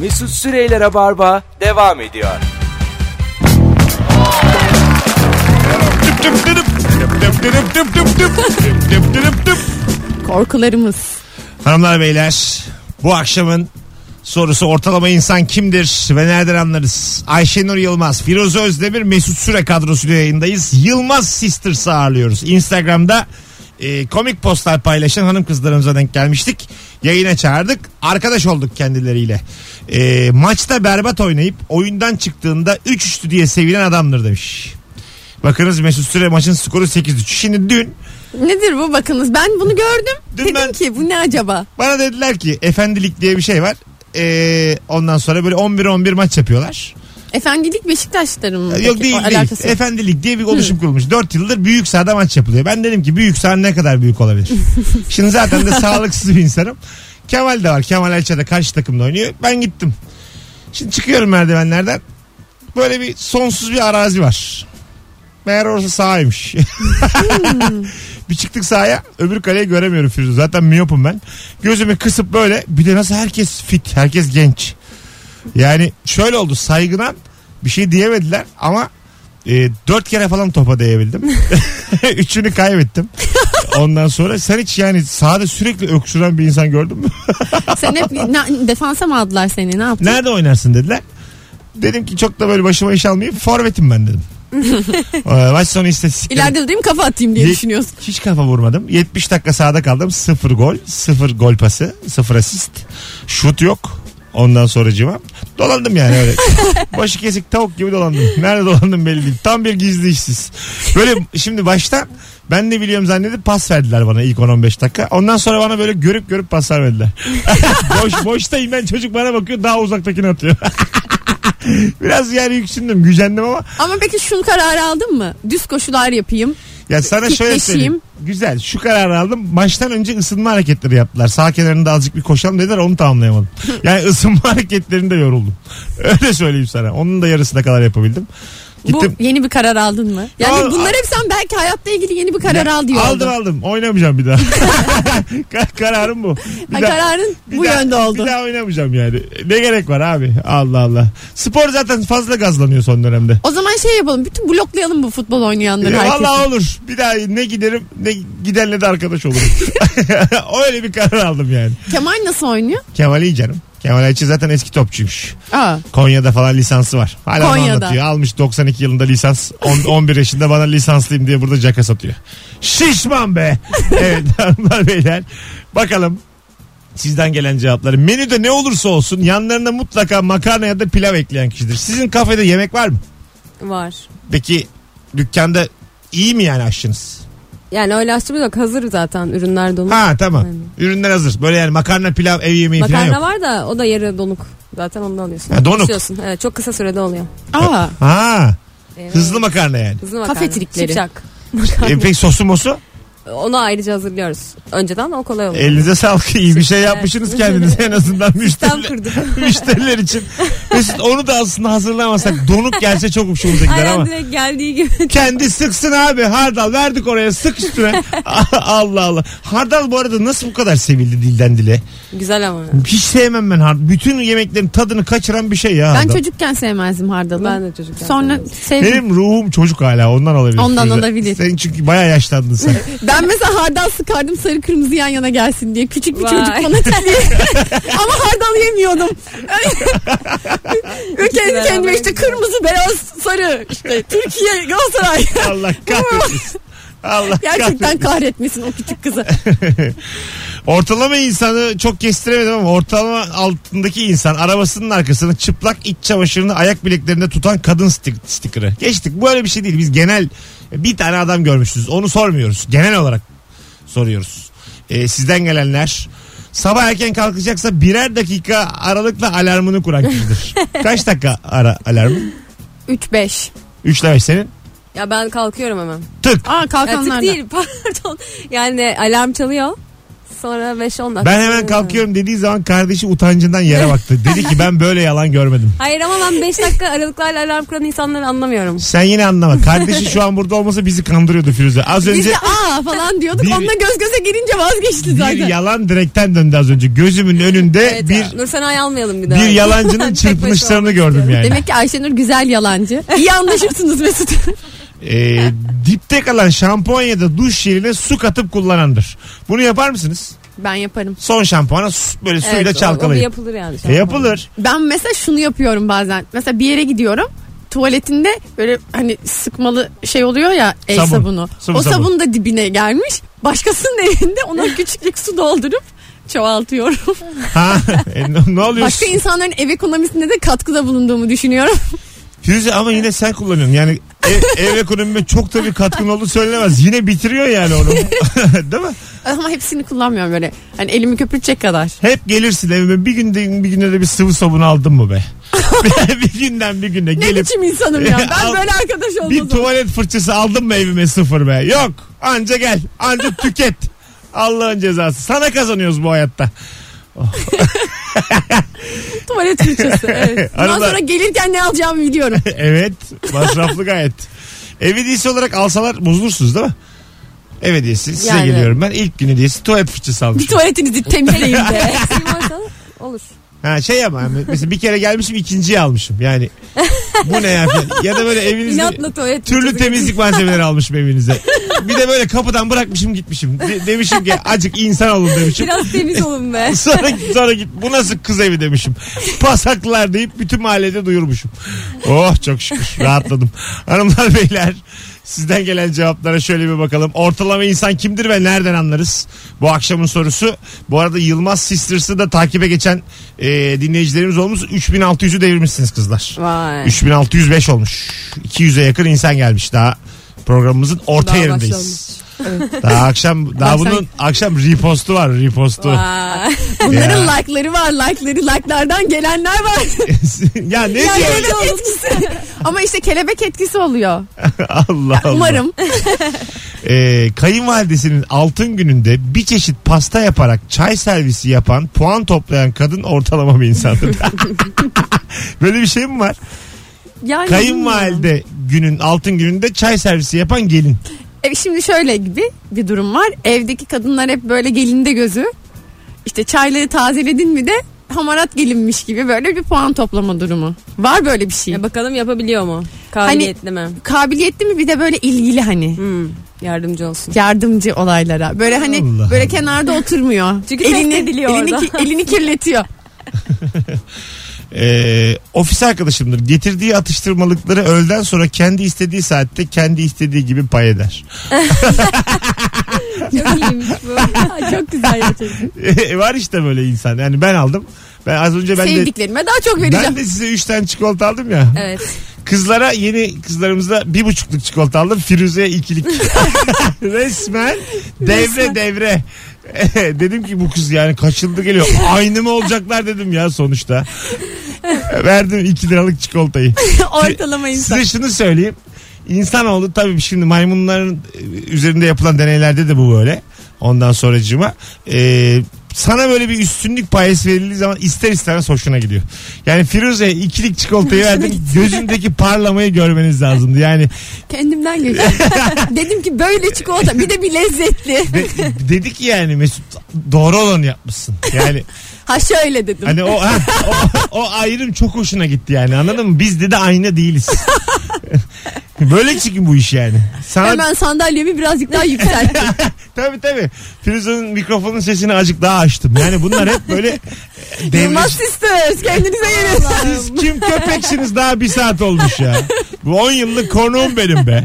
Mesut Süreyler'e barba devam ediyor. Korkularımız. Hanımlar beyler bu akşamın sorusu ortalama insan kimdir ve nereden anlarız? Ayşenur Yılmaz, Firuze Özdemir, Mesut Süre kadrosuyla yayındayız. Yılmaz Sisters ağırlıyoruz. Instagram'da e, komik postlar paylaşan hanım kızlarımıza denk gelmiştik. Yayına çağırdık. Arkadaş olduk kendileriyle. E, maçta berbat oynayıp oyundan çıktığında 3-3'tü diye sevinen adamdır demiş. Bakınız Mesut Süre maçın skoru 8-3. Şimdi dün Nedir bu bakınız? Ben bunu gördüm. Dün Dedim ben- ki bu ne acaba? Bana dediler ki efendilik diye bir şey var. Ee, ondan sonra böyle 11-11 maç yapıyorlar. Efendilik Beşiktaşların mı? Yok peki? değil O değil. alakası yok. Efendilik diye bir oluşum kurulmuş. 4 yıldır büyük sahada maç yapılıyor. Ben dedim ki büyük saha ne kadar büyük olabilir? Şimdi zaten de sağlıksız bir insanım. Kemal de var. Kemal Ayça da karşı takımda oynuyor. Ben gittim. Şimdi çıkıyorum merdivenlerden. Böyle bir sonsuz bir arazi var. Meğer orası sahaymış. bir çıktık sahaya öbür kaleyi göremiyorum Firuze. Zaten miyopum ben. Gözümü kısıp böyle bir de nasıl herkes fit herkes genç. Yani şöyle oldu saygınan bir şey diyemediler ama e, dört kere falan topa değebildim. Üçünü kaybettim. Ondan sonra sen hiç yani sahada sürekli öksüren bir insan gördün mü? Sen hep ne- defansa mı aldılar seni? Ne yaptın? Nerede oynarsın dediler. Dedim ki çok da böyle başıma iş almayayım. Forvetim ben dedim. Ee, Maç sonu istatistikleri. İleride de değil mi kafa atayım diye Ye- düşünüyorsun. Hiç kafa vurmadım. 70 dakika sahada kaldım. 0 gol, 0 gol pası, 0 asist. Şut yok. Ondan sonracıma dolandım yani öyle. Başı kesik tavuk gibi dolandım. Nerede dolandım belli değil. Tam bir gizli işsiz. Böyle şimdi baştan ben de biliyorum zannedip pas verdiler bana ilk 10-15 dakika. Ondan sonra bana böyle görüp görüp pas vermediler. Boş, boştayım ben çocuk bana bakıyor daha uzaktakini atıyor. Biraz yani yüksündüm gücendim ama Ama peki şu kararı aldın mı? Düz koşular yapayım. Ya sana şöyle söyleyeyim. Güzel. Şu kararı aldım. Maçtan önce ısınma hareketleri yaptılar. Sağ kenarında azıcık bir koşalım dediler. Onu tamamlayamadım. Yani ısınma hareketlerinde yoruldum. Öyle söyleyeyim sana. Onun da yarısına kadar yapabildim. Gittim. Bu yeni bir karar aldın mı? Yani Al- bunlar hep sen belki hayatla ilgili yeni bir karar al diyor. Aldım aldım. Oynamayacağım bir daha. Ka- Kararım bu. Bir Ha, daha- kararın bir bu daha- yönde oldu. Bir daha oynamayacağım yani. Ne gerek var abi? Allah Allah. Spor zaten fazla gazlanıyor son dönemde. O zaman şey yapalım. Bütün bloklayalım bu futbol oynayanları E, herkesi. Vallahi olur. Bir daha ne giderim ne gidenle de arkadaş olurum. Öyle bir karar aldım yani. Kemal nasıl oynuyor? Kemal iyi canım. Kemal Ayçi zaten eski topçuymuş. Aa. Konya'da falan lisansı var. Hala onu Konya'da. anlatıyor. Almış 92 yılında lisans. On- 11 yaşında bana lisanslıyım diye burada caka satıyor. Şişman be. evet hanımlar beyler. Bakalım sizden gelen cevapları. Menüde ne olursa olsun yanlarına mutlaka makarna ya da pilav ekleyen kişidir. Sizin kafede yemek var mı? Var. Peki dükkanda iyi mi yani aşçınız? Yani öyle aşçımız yok. Hazır zaten ürünler donuk. Ha tamam. Aynen. Ürünler hazır. Böyle yani makarna pilav ev yemeği falan Makarna yok. var da o da yarı donuk. Zaten ondan alıyorsun. Ha, donuk. Pişiyorsun. Evet çok kısa sürede oluyor. Aa. Ha. Evet. Hızlı makarna yani. Hızlı makarna. Kafe trikleri. Şipşak. E, peki sosu mosu? Onu ayrıca hazırlıyoruz. Önceden o kolay oluyor. Elinize sağlık. İyi bir şey yapmışsınız kendinize en azından müşteriler, kurduk. müşteriler için. Mesut onu da aslında hazırlamasak donuk gelse çok hoşumuza gider Aynen ama. direkt geldiği gibi. Kendi sıksın abi hardal verdik oraya sık üstüne. Allah Allah. Hardal bu arada nasıl bu kadar sevildi dilden dile? Güzel ama. Hiç sevmem ben hardal. Bütün yemeklerin tadını kaçıran bir şey ya Ben hardal. çocukken sevmezdim hardalı. Ben de çocukken Sonra sevmedim. sevdim. Benim ruhum çocuk hala ondan olabilir. Ondan olabilir. Sen çünkü baya yaşlandın sen. Ben mesela hardal sıkardım sarı kırmızı yan yana gelsin diye. Küçük bir Vay. çocuk fanatikliği. Ama hardal yemiyordum. Kendi kendime işte kırmızı beyaz sarı işte Türkiye Galatasaray. Allah kahretsin. Allah Gerçekten kahretsin. kahretmesin o küçük kızı. Ortalama insanı çok kestiremedim ama ortalama altındaki insan arabasının arkasını çıplak iç çamaşırını ayak bileklerinde tutan kadın stik stikeri. Geçtik. Bu öyle bir şey değil. Biz genel bir tane adam görmüşüz. Onu sormuyoruz. Genel olarak soruyoruz. Ee, sizden gelenler sabah erken kalkacaksa birer dakika aralıkla alarmını kuran kişidir. Kaç dakika ara alarmı? 3-5. 3 ile 5 senin. Ya ben kalkıyorum hemen. Tık. Aa Ya kalkanlar tık değil pardon. Yani alarm çalıyor. Sonra 5-10 dakika. Ben hemen kalkıyorum dediği zaman kardeşi utancından yere baktı. Dedi ki ben böyle yalan görmedim. Hayır ama ben 5 dakika aralıklarla alarm kuran insanları anlamıyorum. Sen yine anlama. Kardeşi şu an burada olmasa bizi kandırıyordu Firuze. Az Biz önce de aa falan diyorduk. Bir- Onunla göz göze gelince vazgeçti bir zaten. yalan direkten döndü az önce. Gözümün önünde Evet bir ya. Nursena'yı almayalım bir daha. bir yalancının Tek çırpınışlarını gördüm yani. Demek ki Ayşenur güzel yalancı. İyi anlaşırsınız Mesut. Ee, dipte kalan şampuan ya da duş jeline su katıp kullanandır. Bunu yapar mısınız? ben yaparım. Son şampuana su- böyle suyla Evet, o- O, bir çalkalayın. yapılır yani. E, yapılır. Ben mesela şunu yapıyorum bazen. Mesela bir yere gidiyorum. Tuvaletinde böyle hani sıkmalı şey oluyor ya el Sabun. sabunu. Sıvı o sabun. sabun da dibine gelmiş. Başkasının evinde ona küçücük su doldurup çoğaltıyorum. Ha, e, ne, oluyor? Başka insanların ev ekonomisinde de katkıda bulunduğumu düşünüyorum. Firuze ama yine sen kullanıyorsun. Yani ev, ev ekonomime çok da bir katkın olduğu söylenemez. Yine bitiriyor yani onu. Değil mi? Ama hepsini kullanmıyorum böyle. Hani elimi köpürtecek kadar. Hep gelirsin evime bir günde bir günde de bir sıvı sabun aldın mı be? bir günden bir güne Ne gelip biçim insanım ya. Ben Al- böyle arkadaş bir olmazım. tuvalet fırçası aldın mı evime sıfır be? Yok. Anca gel. Anca tüket. Allah'ın cezası. Sana kazanıyoruz bu hayatta. Tuvalet fırçası. Evet. Bundan Arada- sonra gelirken ne alacağımı biliyorum. evet. Masraflı gayet. Ev hediyesi olarak alsalar bozulursunuz değil mi? Ev hediyesi. Size Yani. geliyorum ben. ilk gün hediyesi tuvalet fırçası Bir almışım. tuvaletinizi temizleyin varsa olur. Ha şey ama yani mesela bir kere gelmişim ikinciyi almışım. Yani bu ne ya? Ya da böyle evinizde İnatla tuvalet. türlü temizlik malzemeleri almışım evinize. Bir de böyle kapıdan bırakmışım gitmişim. De- demişim ki acık insan olun demişim. Biraz temiz olun be. Sonra, sonra git bu nasıl kız evi demişim. Pasaklar deyip bütün mahallede duyurmuşum. Oh çok şükür rahatladım. Hanımlar beyler sizden gelen cevaplara şöyle bir bakalım. Ortalama insan kimdir ve nereden anlarız? Bu akşamın sorusu. Bu arada Yılmaz Sisters'ı da takibe geçen e, dinleyicilerimiz olmuş. 3600'ü devirmişsiniz kızlar. Vay. 3605 olmuş. 200'e yakın insan gelmiş daha programımızın orta Daha yerindeyiz. başlamış. Daha akşam daha bunun akşam repostu var repostu. Vay. Bunların Ya. like'ları var. Like'ları like'lardan gelenler var. ya ne Ya diyor? kelebek etkisi. Ama işte kelebek etkisi oluyor. Allah Allah. Umarım. Ee, kayınvalidesinin altın gününde bir çeşit pasta yaparak çay servisi yapan, puan toplayan kadın ortalama bir insandır. Böyle bir şey mi var? Yani Kayınvalide günün altın gününde çay servisi yapan gelin. E, şimdi şöyle gibi bir durum var. Evdeki kadınlar hep böyle gelinde gözü. İşte çayları tazeledin mi de hamarat gelinmiş gibi böyle bir puan toplama durumu. Var böyle bir şey. Ya bakalım yapabiliyor mu? Kabiliyetli mi? Kabiliyetli mi bir de böyle ilgili hani Hmm, yardımcı olsun. yardımcı olaylara. Böyle hani Allah böyle Allah. kenarda oturmuyor. Çünkü ediliyor elini, orada. ki- elini kirletiyor. Ee, ofis arkadaşımdır. Getirdiği atıştırmalıkları öğleden sonra kendi istediği saatte kendi istediği gibi pay eder. Çok iyiymiş bu. Çok güzel gerçekten. var işte böyle insan. Yani ben aldım. Ben az önce ben de Sevdiklerime daha çok vereceğim. ben de size 3 tane çikolata aldım ya. Evet. Kızlara yeni kızlarımıza bir buçukluk çikolata aldım. Firuze'ye ikilik. Resmen devre devre. dedim ki bu kız yani kaçıldı geliyor. Aynı mı olacaklar dedim ya sonuçta. Verdim 2 liralık çikolatayı. Ortalama insan. Size şunu söyleyeyim. İnsanoğlu tabii şimdi maymunların e, üzerinde yapılan deneylerde de bu böyle. Ondan sonracığıma e, sana böyle bir üstünlük payesi verildiği zaman ister istemez hoşuna gidiyor. Yani Firuze'ye ikilik çikolatayı verdim. Gözündeki parlamayı görmeniz lazımdı. Yani Kendimden geçiyorum. Dedim ki böyle çikolata bir de bir lezzetli. de, dedi ki yani Mesut doğru olanı yapmışsın. Yani Ha şöyle dedim. hani o, ha, o, o ayrım çok hoşuna gitti yani anladın mı? Biz dedi aynı değiliz. Böyle çünkü bu iş yani. Sana Hemen sandalyemi birazcık daha yükselttim. Tabii tabii. Firuze'nin mikrofonun sesini azıcık daha açtım. Yani bunlar hep böyle devre... Yılmaz Sisters kendinize gelin. Siz kim köpeksiniz daha bir saat olmuş ya. Bu 10 yıllık konuğum benim be.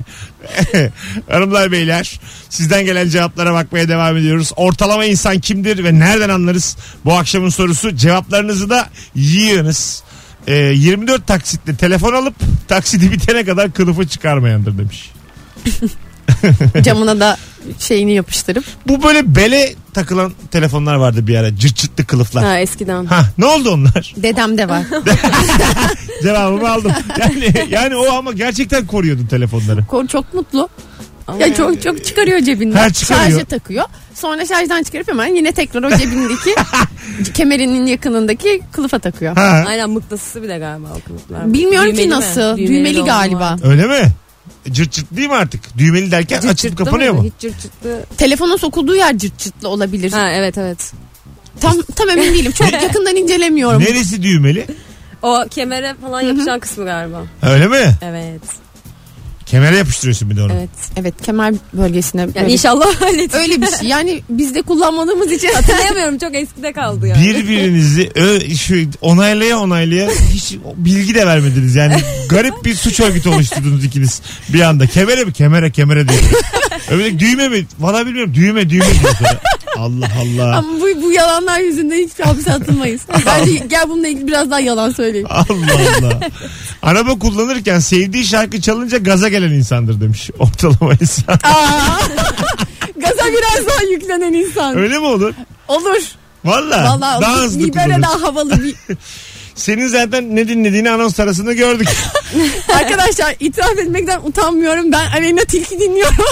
Hanımlar beyler sizden gelen cevaplara bakmaya devam ediyoruz. Ortalama insan kimdir ve nereden anlarız? Bu akşamın sorusu cevaplarınızı da yığınız. Ee, 24 taksitle telefon alıp taksidi bitene kadar kılıfı çıkarmayandır demiş. Camına da şeyini yapıştırıp. Bu böyle bele takılan telefonlar vardı bir ara. Cırt cırtlı kılıflar. Ha eskiden. Ha ne oldu onlar? Dedem de var. Cevabımı aldım. Yani yani o ama gerçekten koruyordu telefonları. Ko- Çok mutlu. Ya çok çok çıkarıyor cebinden. Ha, çıkarıyor. Şarja takıyor. Sonra şarjdan çıkarıp hemen yine tekrar o cebindeki kemerinin yakınındaki kılıfa takıyor. Ha, Aynen mıknatısı bir de galiba o kılıflar. Bilmiyorum Düğmeli ki mi? nasıl. Düğmeli Düğmeli, galiba. var. öyle mi? Cırt cırt değil mi artık? Düğmeli derken Cırt açılıp cırtlı kapanıyor mu? Hiç cırt cırtlı. Telefonun sokulduğu yer cırt cırtlı olabilir. Ha evet evet. Tam tam emin değilim. Çok yakından incelemiyorum. Neresi düğmeli? O kemere falan yapışan kısmı galiba. Öyle mi? Evet. Kemere yapıştırıyorsun bir de onu. Evet. Evet kemer bölgesine. Yani böyle- inşallah halledeceğiz. Öyle bir şey. Yani biz de kullanmadığımız için. Hatırlayamıyorum çok eskide kaldı yani. Birbirinizi ö, şu onaylaya onaylaya hiç bilgi de vermediniz. Yani garip bir suç örgütü oluşturdunuz ikiniz bir anda. Kemere mi? Kemere kemere diyor. Öyle düğme mi? Valla bilmiyorum. Düğme düğme diyor sonra. Allah Allah. Ama bu, bu yalanlar yüzünden hiç hapse atılmayız. Bence gel bununla ilgili biraz daha yalan söyleyeyim. Allah Allah. Araba kullanırken sevdiği şarkı çalınca gaza gelen insandır demiş ortalama insan. Aa, gaza biraz daha yüklenen insan. Öyle mi olur? Olur. Valla. Vallahi daha hızlı kullanır. daha havalı bir. Senin zaten ne dinlediğini anons arasında gördük. Arkadaşlar itiraf etmekten utanmıyorum. Ben Aleyna Tilki dinliyorum.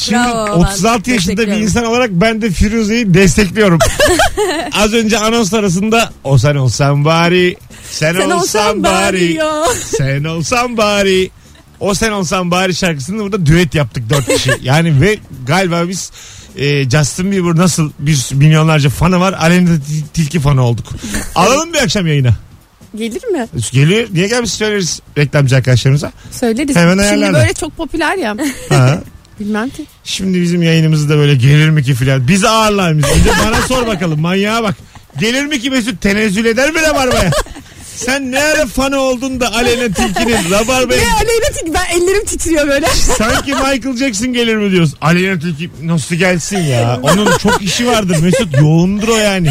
Şimdi Bravo, ben 36 yaşında bir destekliyorum. insan olarak ben de Firuze'yi destekliyorum. Az önce anons arasında o sen olsan bari, sen, Sen olsan bari ya. sen olsan bari. O sen olsan bari şarkısını burada düet yaptık dört kişi. Yani ve galiba biz e, Justin Bieber nasıl bir milyonlarca fanı var Aleyna Tilki fanı olduk. Alalım bir akşam yayına. Gelir mi? Geliyor. Niye gelmiş söyleriz reklamcı arkadaşlarımıza. Söyleriz. Hemen Şimdi ayarlarlar. böyle çok popüler ya. Ha. Bilmem ki. Şimdi bizim yayınımızda böyle gelir mi ki filan. Bizi ağırlar mısın? Önce bana sor bakalım manyağa bak. Gelir mi ki Mesut tenezzül eder mi Rabarba'ya? Sen ne ara fanı oldun da Aleyna Tilki'nin Rabarba'ya Ne Aleyna Tilki? Ben ellerim titriyor böyle. sanki Michael Jackson gelir mi diyoruz. Aleyna Tilki nasıl gelsin ya? Onun çok işi vardır Mesut yoğundur o yani.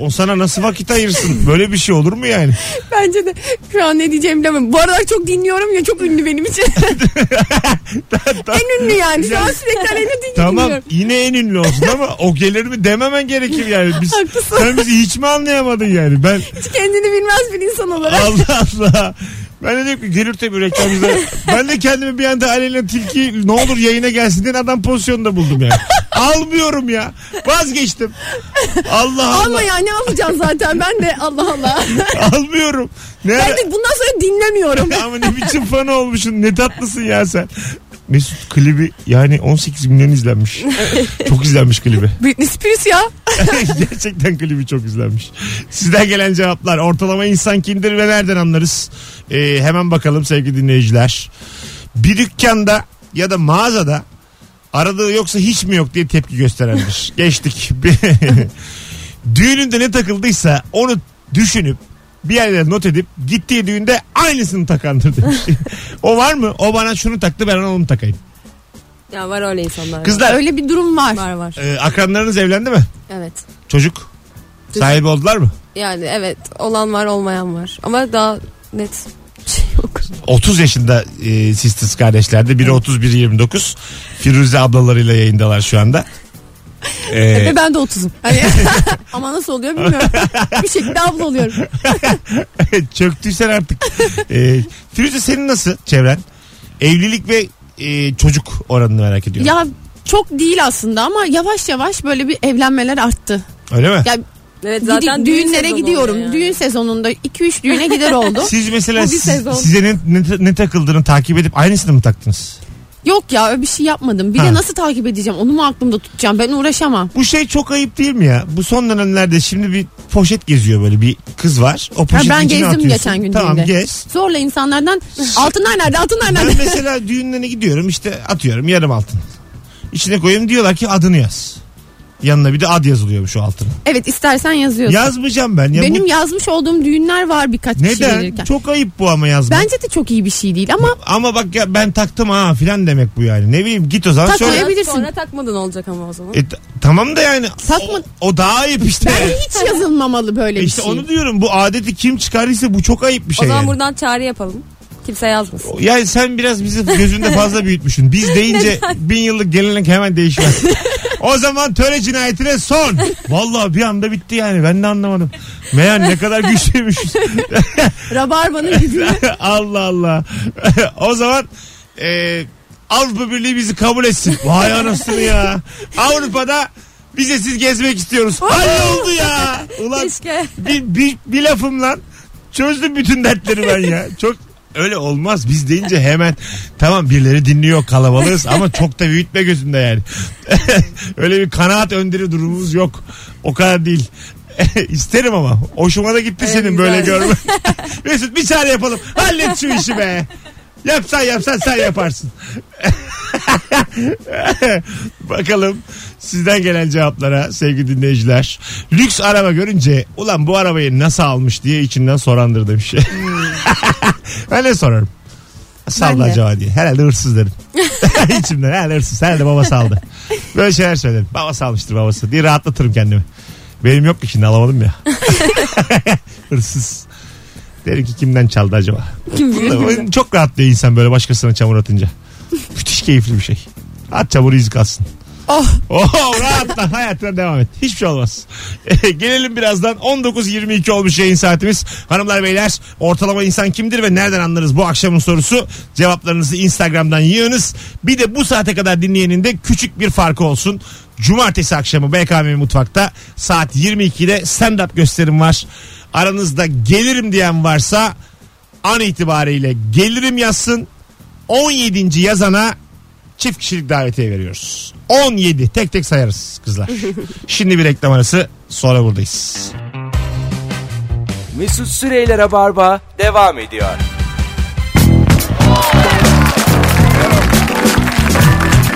O sana nasıl vakit ayırsın? Böyle bir şey olur mu yani? Bence de şu an ne diyeceğimi bilemem. Bu aralar çok dinliyorum ya çok ünlü benim için. en ünlü yani. Şu an sürekli Aleyna Tilki Tamam dinliyorum. yine en ünlü olsun ama o gelir mi dememen gerekir yani. Biz, Haklısın. sen bizi hiç mi anlayamadın yani? Ben Hiç kendini bilmez bir insan olarak. Allah Allah. Ben de diyorum ki gelir tabii reklamcıda. ben de kendimi bir anda Aleyna Tilki ne olur yayına gelsin diye adam pozisyonunda buldum yani. Almıyorum ya. Vazgeçtim. Allah Allah. Alma ya ne alacağım zaten ben de Allah Allah. Almıyorum. Ne ben de bundan sonra dinlemiyorum. Ama ne biçim fan olmuşsun. Ne tatlısın ya sen. Mesut klibi yani 18 milyon izlenmiş. çok izlenmiş klibi. Britney Spears ya. Gerçekten klibi çok izlenmiş. Sizden gelen cevaplar ortalama insan kimdir ve nereden anlarız? Ee, hemen bakalım sevgili dinleyiciler. Bir dükkanda ya da mağazada aradığı yoksa hiç mi yok diye tepki gösterendir. Geçtik. Düğününde ne takıldıysa onu düşünüp bir yerlere not edip gittiği düğünde aynısını takandır demiş. o var mı? O bana şunu taktı ben ona onu takayım. Ya var öyle insanlar. Kızlar Öyle bir durum var. Var var. e, akranlarınız evlendi mi? Evet. Çocuk? Sahibi oldular mı? Yani evet olan var olmayan var. Ama daha net. 30 yaşında e, sisters kardeşlerde. Biri 30 biri 29. Firuze ablalarıyla yayındalar şu anda. E, Ve ben de 30'um. Hani, ama nasıl oluyor bilmiyorum. bir şekilde abla oluyorum. çöktüysen artık. E, Firuze senin nasıl çevren? Evlilik ve e, çocuk oranını merak ediyorum. Ya çok değil aslında ama yavaş yavaş böyle bir evlenmeler arttı. Öyle mi? Ya Evet Gidi- zaten düğün düğünlere gidiyorum. yani. Düğün sezonunda 2-3 düğüne gider oldu. Siz mesela siz- size ne, ne, ne takıldığını takip edip aynısını mı taktınız? Yok ya öyle bir şey yapmadım. Bir Ha. de nasıl takip edeceğim? Onu mu aklımda tutacağım? Ben uğraşamam. Bu şey çok ayıp değil mi ya? Bu son dönemlerde şimdi bir poşet geziyor böyle bir kız var. O poşetin ben içine gezdim atıyorsun. geçen gün Tamam düğünde. gez. Zorla insanlardan altınlar nerede? Altınlar Ben nerede? mesela düğünlerine gidiyorum işte atıyorum yarım altın. İçine koyayım diyorlar ki adını yaz. Yanına bir de ad yazılıyor şu altın. evet istersen yazıyorsun. Yazmayacağım ben. Ya Benim bu, yazmış olduğum düğünler var birkaç kişi neden? verirken. Çok ayıp bu ama yazmak. Bence de çok iyi bir şey değil ama Ama bak ya ben taktım ha filan demek bu yani. Ne bileyim git o zaman söyle. bir- bilirsin. Sonra takmadın olacak ama o zaman. E, t- tamam da yani Takma- o, o daha ayıp işte. ben hiç yazılmamalı böyle E bir işte şey. onu diyorum bu adeti kim çıkardıysa bu çok ayıp bir o şey zaman yani. buradan çağrı yapalım. Kimse yazmasın. Yani sen biraz bizi gözünde fazla büyütmüşsün. Biz deyince bin yıllık gelenek hemen değişmez. o zaman töre cinayetine son. Vallahi bir anda bitti yani ben de anlamadım. Meğer ne kadar güçlüymüşüz. Rabarbanın gücünü Allah Allah. o zaman e, Avrupa Birliği bizi kabul etsin. Vay anasını ya. Avrupa'da vizesiz gezmek istiyoruz. Halloldu ya. Ulan Keşke. bir, bir, bir lafımla çözdüm bütün dertleri ben ya. Çok öyle olmaz. Biz deyince hemen tamam birileri dinliyor kalabalığız ama çok da büyütme gözünde yani. öyle bir kanaat önderi durumumuz yok. O kadar değil. İsterim ama. Hoşuma da gitti Evet, senin güzel. böyle görmen. Mesut bir çare yapalım. Hallet şu işi be. Yapsan yapsan sen yaparsın. Bakalım sizden gelen cevaplara sevgili dinleyiciler. Lüks araba görünce ulan bu arabayı nasıl almış diye içinden sorandır demiş. Ben ne sorarım? Saldı Ben de. acaba diye. Herhalde hırsız derim. İçimden herhalde hırsız. Herhalde babası aldı. Böyle şeyler söylerim. Babası almıştır babası diye rahatlatırım kendimi. Benim yok ki şimdi alamadım ya. hırsız. Derim ki kimden çaldı acaba? Kim bilir. Çok rahatlıyor insan böyle başkasına çamur atınca. Müthiş keyifli bir şey. At çamuru izi kalsın. Oh Oh rahatla hayatına devam et. Hiçbir şey olmaz. Gelelim birazdan 19.22 olmuş yayın saatimiz. Hanımlar beyler ortalama insan kimdir ve nereden anlarız bu akşamın sorusu? Cevaplarınızı Instagram'dan yığınız. Bir de bu saate kadar dinleyenin de küçük bir farkı olsun. Cumartesi akşamı BKM Mutfak'ta saat 22'de stand-up gösterim var. Aranızda gelirim diyen varsa an itibariyle gelirim yazsın. 17. yazana çift kişilik davetiye veriyoruz. 17 tek tek sayarız kızlar. Şimdi bir reklam arası sonra buradayız. Mesut Süreyler'e barba devam ediyor.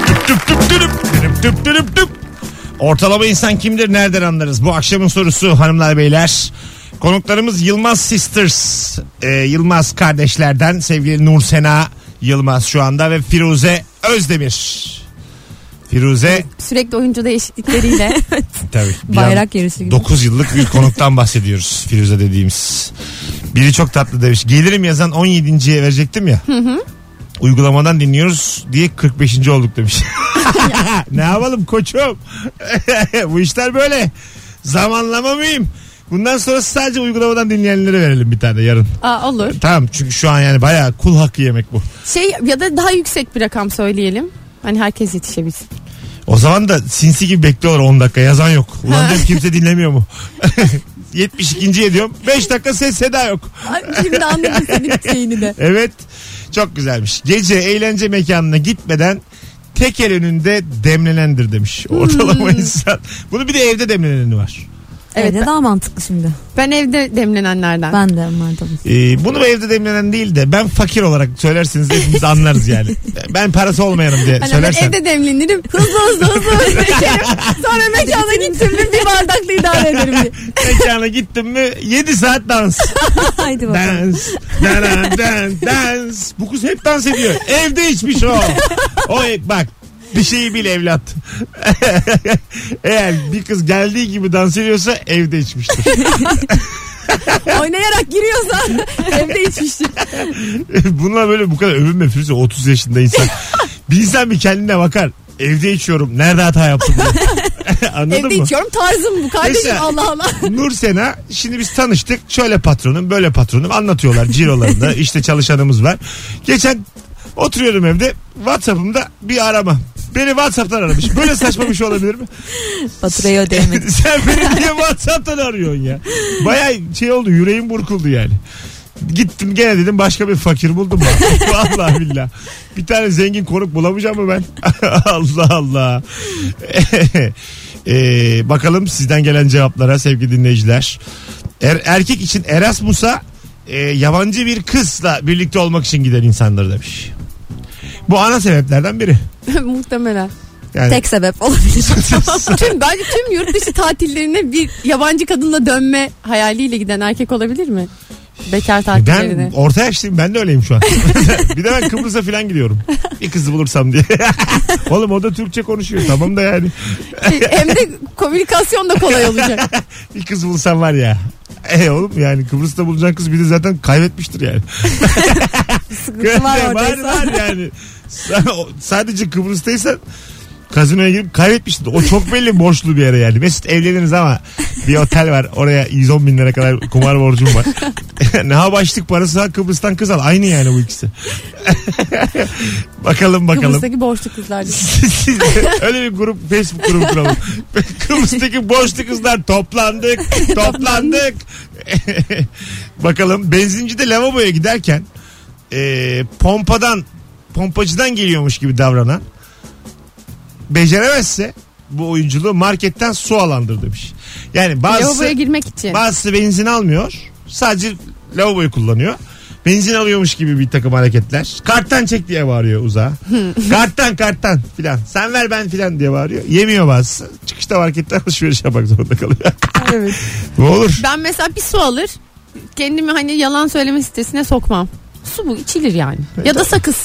Tüp tüp tüp tüp tüp tüp tüp. Ortalama insan kimdir nereden anlarız? Bu akşamın sorusu hanımlar beyler. Konuklarımız Yılmaz Sisters. Ee, Yılmaz kardeşlerden sevgili Nur Sena Yılmaz şu anda ve Firuze Özdemir. Firuze sürekli oyuncu değişiklikleriyle. tabii. bir Bayrak yarışı gibi. 9 yıllık bir konuktan bahsediyoruz Firuze dediğimiz. Biri çok tatlı demiş. Gelirim yazan 17.ye verecektim ya. Uygulamadan dinliyoruz diye 45. olduk demiş. ne yapalım koçum? Bu işler böyle. Zamanlama mıyım? Bundan sonra sadece uygulamadan dinleyenlere verelim bir tane yarın. Aa, olur. Tamam çünkü şu an yani bayağı kul hakkı yemek bu. Şey ya da daha yüksek bir rakam söyleyelim. Hani herkes yetişebilsin. O zaman da sinsi gibi bekliyorlar 10 dakika yazan yok. Ulan diyorum kimse dinlemiyor mu? 72. diyorum 5 dakika ses seda yok. Ay, Şimdi anladım senin şeyini de. Evet çok güzelmiş. Gece eğlence mekanına gitmeden tekel önünde demlenendir demiş. Ortalama insan. Bunu bir de evde demleneni var. Evet, Evet ben- daha mantıklı şimdi. Ben evde demlenenlerden. Ben de onlardan. Ee, bunu evde demlenen değil de ben fakir olarak söylerseniz hepimiz anlarız yani. Ben parası olmayanım diye Hani söylersen. ben evde demlenirim. Hızlı hızlı hızlı hızlı içerim. Sonra mekana gittim mi bir bardakla idare ederim diye. Mekana gittim mi 7 saat dans. Haydi bakalım. Dans. Dans. Dans. Dans. Bu kız hep dans ediyor. Evde içmiş o. O bak bir şeyi bil evlat. Eğer bir kız geldiği gibi dans ediyorsa evde içmiştir. Oynayarak giriyorsa evde içmiştir. Bununla böyle bu kadar övünme Firuze 30 yaşında insan. Bir insan bir kendine bakar. Evde içiyorum. Nerede hata yaptım. Anladın evde mı? içiyorum tarzım bu kardeşim Mesela- Allah Allah. Nur Sena şimdi biz tanıştık. Şöyle patronum böyle patronum anlatıyorlar cirolarında. işte çalışanımız var. Geçen oturuyorum evde Whatsapp'ımda bir arama. Beni Whatsapp'tan aramış. Böyle saçma bir şey olabilir mi? Faturayı ödeyemedim. Sen beni niye Whatsapp'tan arıyorsun ya? Baya şey oldu yüreğim burkuldu yani. Gittim gene dedim başka bir fakir buldum. Vallahi billah. Bir tane zengin konuk bulamayacağım mı ben? Allah Allah. Ee, bakalım sizden gelen cevaplara sevgili dinleyiciler. Er- erkek için Erasmus'a e, yabancı bir kızla birlikte olmak için giden insanlar demiş. Bu ana sebeplerden biri. Muhtemelen. Yani Tek sebep olabilir. Tüm bence tüm yurt dışı tatillerine bir yabancı kadınla dönme hayaliyle giden erkek olabilir mi? Bekar tatillerine. Ben orta yaşlıyım ben de öyleyim şu an. bir de ben Kıbrıs'a falan gidiyorum. Bir kızı bulursam diye. Oğlum o da Türkçe konuşuyor tamam da yani. Hem de komünikasyon da kolay olacak. Bir kız bulsam var ya. E oğlum yani Kıbrıs'ta bulacağın kız bir de zaten kaybetmiştir yani. Sıkıntı var var, oradaysa. var yani. O- sadece Kıbrıs'taysan Kazinoya girip kaybetmiştin. O çok belli borçlu bir yere yani. Mesut evleniriz ama bir otel var. Oraya 110 bin lira kadar kumar borcum var. ne ha başlık parası ha Kıbrıs'tan kız al. Aynı yani bu ikisi. bakalım bakalım. Kıbrıs'taki borçlu kızlar. öyle bir grup Facebook grubu kuralım. Kıbrıs'taki borçlu kızlar toplandık toplandık. Bakalım benzincide lavaboya giderken e, pompadan pompacıdan geliyormuş gibi davranan beceremezse bu oyunculuğu marketten su alandır demiş. Yani bazısı, Lavaboya girmek için. bazısı benzin almıyor sadece lavaboyu kullanıyor. Benzin alıyormuş gibi bir takım hareketler. Karttan çek diye bağırıyor uzağa. karttan karttan filan. Sen ver ben filan diye bağırıyor. Yemiyor bazısı. Çıkışta marketten alışveriş yapmak zorunda kalıyor. Evet. ne olur. Ben mesela bir su alır. Kendimi hani yalan söyleme sitesine sokmam. Su bu içilir yani. Ya da sakız.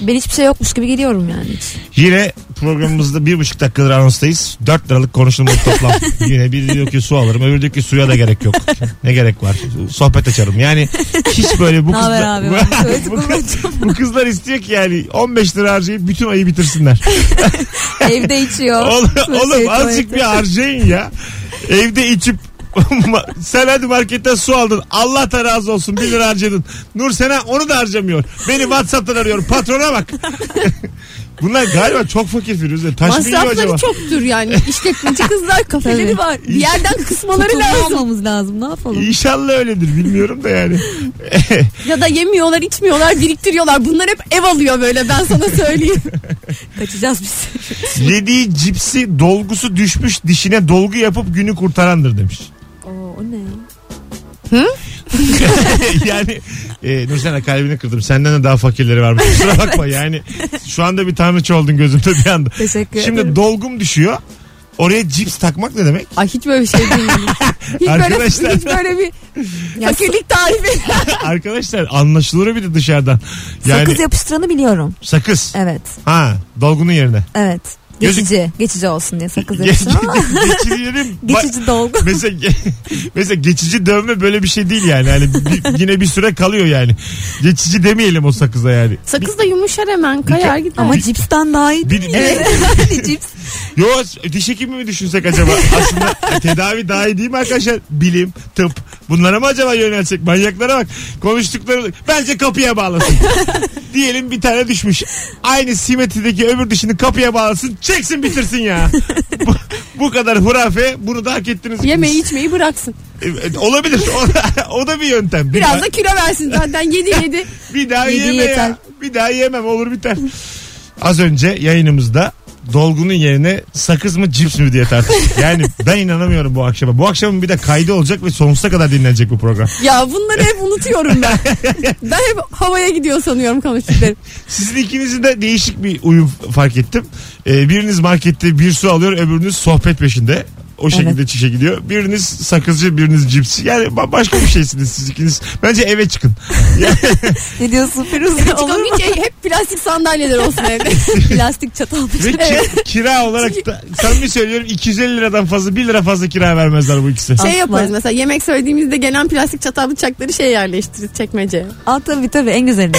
Ben hiçbir şey yokmuş gibi geliyorum yani hiç. Yine programımızda bir buçuk dakikadır anonstayız. Dört liralık konuşulmuş toplam. Yine biri diyor ki su alırım. Öbürü diyor ki suya da gerek yok. Ne gerek var? Sohbet açarım. Yani hiç böyle bu kızlar... abi? Evet, bu, kız- bu kızlar istiyor ki yani 15 lira harcayıp bütün ayı bitirsinler. Evde içiyor. Oğlum, oğlum azıcık bir harcayın ya. Evde içip sen hadi marketten su aldın. Allah da razı olsun 1 lira harcadın. Nur Sena onu da harcamıyor. Beni Whatsapp'tan arıyor. Patrona bak. Bunlar galiba çok fakir Firuze. Taş mı yiyor acaba? Masrafları çoktur yani. İşletmeci kızlar kafeleri Tabii. var. Bir yerden kısmaları lazım. olmamız lazım ne yapalım? İnşallah öyledir bilmiyorum da yani. Ya da yemiyorlar içmiyorlar biriktiriyorlar. Bunlar hep ev alıyor böyle ben sana söyleyeyim. Kaçacağız biz. Yediği cipsi dolgusu düşmüş dişine dolgu yapıp günü kurtarandır demiş. O ne? yani e, Nursena kalbini kırdım. Senden de daha fakirleri varmış. Kusura bakma yani. Şu anda bir tanrıçı oldun gözümde bir anda. Teşekkür Şimdi ederim. dolgum düşüyor. Oraya cips takmak ne demek? Ay hiç böyle bir şey duymadım. Hiç Arkadaşlar. böyle, hiç böyle bir fakirlik tarifi. Arkadaşlar anlaşılır bir de dışarıdan. Yani Sakız yapıştıranı biliyorum. sakız. Evet. Ha dolgunun yerine. Evet. Gözük- Geçici. Geçici olsun diye sakız Ge- ama geçici dolgu. Mesela, mesela geçici dövme böyle bir şey değil yani. yani bir- yine bir süre kalıyor yani. Geçici demeyelim o sakıza yani. Sakız da yumuşar hemen kayar gider. Ama cipsten daha iyi Bir, değil. bir- Yani cips. Yo diş hekimi mi düşünsek acaba? Aslında tedavi daha iyi değil mi arkadaşlar? Bilim, tıp. Bunlara mı acaba yönelsek? Manyaklara bak. Konuştukları bence kapıya bağlasın. Diyelim bir tane düşmüş. Aynı simetrideki öbür dişini kapıya bağlasın. Çeksin bitirsin ya. bu, bu kadar hurafe bunu da hak ettiniz. Yemeği içmeyi bıraksın. E, e, Olabilir. O da, o da bir yöntem. Bir Biraz daha, da kilo versin zaten yedi yedi. bir daha Yedi yeme yeter. ya. Bir daha yemem olur biter. Az önce yayınımızda dolgunun yerine sakız mı cips mi diye tartıştık. Yani ben inanamıyorum bu akşama. Bu akşamın bir de kaydı olacak ve sonsuza kadar dinlenecek bu program. Ya bunları hep unutuyorum ben. ben hep havaya gidiyor sanıyorum konuştuklarım. Sizin ikinizin de değişik bir uyum fark ettim. Ee, biriniz markette bir su alıyor öbürünüz sohbet peşinde. O şekilde çişe gidiyor. Biriniz sakızcı biriniz cipsi. Yani ba- başka bir şeysiniz siz ikiniz. Bence eve çıkın. Ne diyorsun Firuze? Olur Çıkalım mu? hiç hep plastik sandalyeler olsun evde. Plastik çatal. Ve ki- kira olarak da samimi söylüyorum 250 liradan fazla 1 lira fazla kira vermezler bu ikisi. Şey yaparız mesela yemek söylediğimizde gelen plastik çatal bıçakları şey yerleştiririz çekmeceye. Aa tabii tabii en güzelini.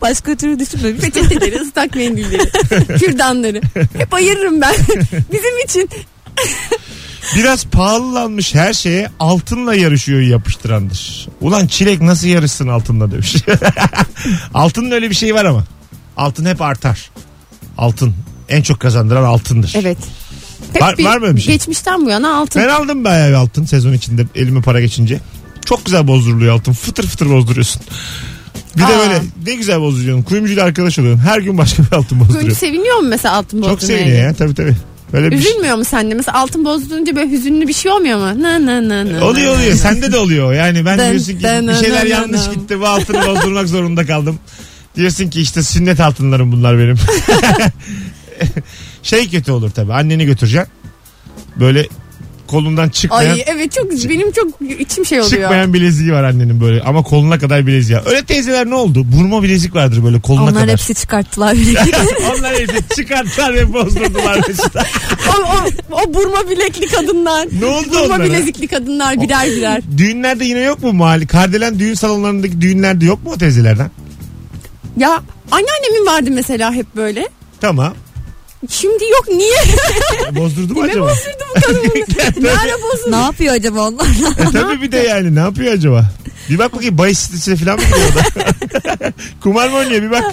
Başka türlü düşünmemiştim. Peçeteleri, ıslak mendilleri, kürdanları. Hep ayırırım ben. Bizim için. Biraz pahalılanmış her şeye altınla yarışıyor yapıştırandır. Ulan çilek nasıl yarışsın altınla demiş. Altının öyle bir şey var ama. Altın hep artar. Altın. En çok kazandıran altındır. Evet. Hep Var- var mı öyle bir şey? Geçmişten bu yana altın. Ben aldım bayağı bir altın sezon içinde elime para geçince. Çok güzel bozduruluyor altın. Fıtır fıtır bozduruyorsun. Bir de Aa. böyle ne güzel bozduruyorsun. Kuyumcuyla arkadaş oluyorsun. Her gün başka bir altın Kuyumcu bozduruyor. seviniyor mu mesela altın Çok bozdurmaya? seviniyor ya tabii tabii. Böyle bir şey. Üzülmüyor mu sen de? Mesela altın bozdurunca böyle hüzünlü bir şey olmuyor mu? Na na na na. Oluyor oluyor. Sende de oluyor. Yani ben Dın, diyorsun ki dın, bir şeyler dın, yanlış dın. gitti. Bu altını bozdurmak zorunda kaldım. Diyorsun ki işte sünnet altınlarım bunlar benim. şey kötü olur tabii. Anneni götüreceksin. Böyle kolundan çıkmayan Ay evet çok benim çok içim şey oluyor. çıkmayan bileziği var annenin böyle ama koluna kadar bileziği. var. Öyle teyzeler ne oldu? Burma bilezik vardır böyle koluna Onlar kadar. hepsi çıkarttılar bile. Onlar hepsi çıkarttılar ve bozdurdular mesela. o, o, o burma bilekli kadınlar. Ne oldu Burma onlara? bilezikli kadınlar birer birer. Düğünlerde yine yok mu mahalle? Kardelen düğün salonlarındaki düğünlerde yok mu o teyzelerden? Ya anneannemin vardı mesela hep böyle. Tamam. Şimdi yok niye? Bozdurdu mu Ne acaba? bozuldu bu kadın bunu? Nerede bozuldu? ne yapıyor acaba onlar? E tabii bir de yani ne yapıyor acaba? Bir bak bakayım bahis sitesine falan mı da? Kumar mı oynuyor bir bak.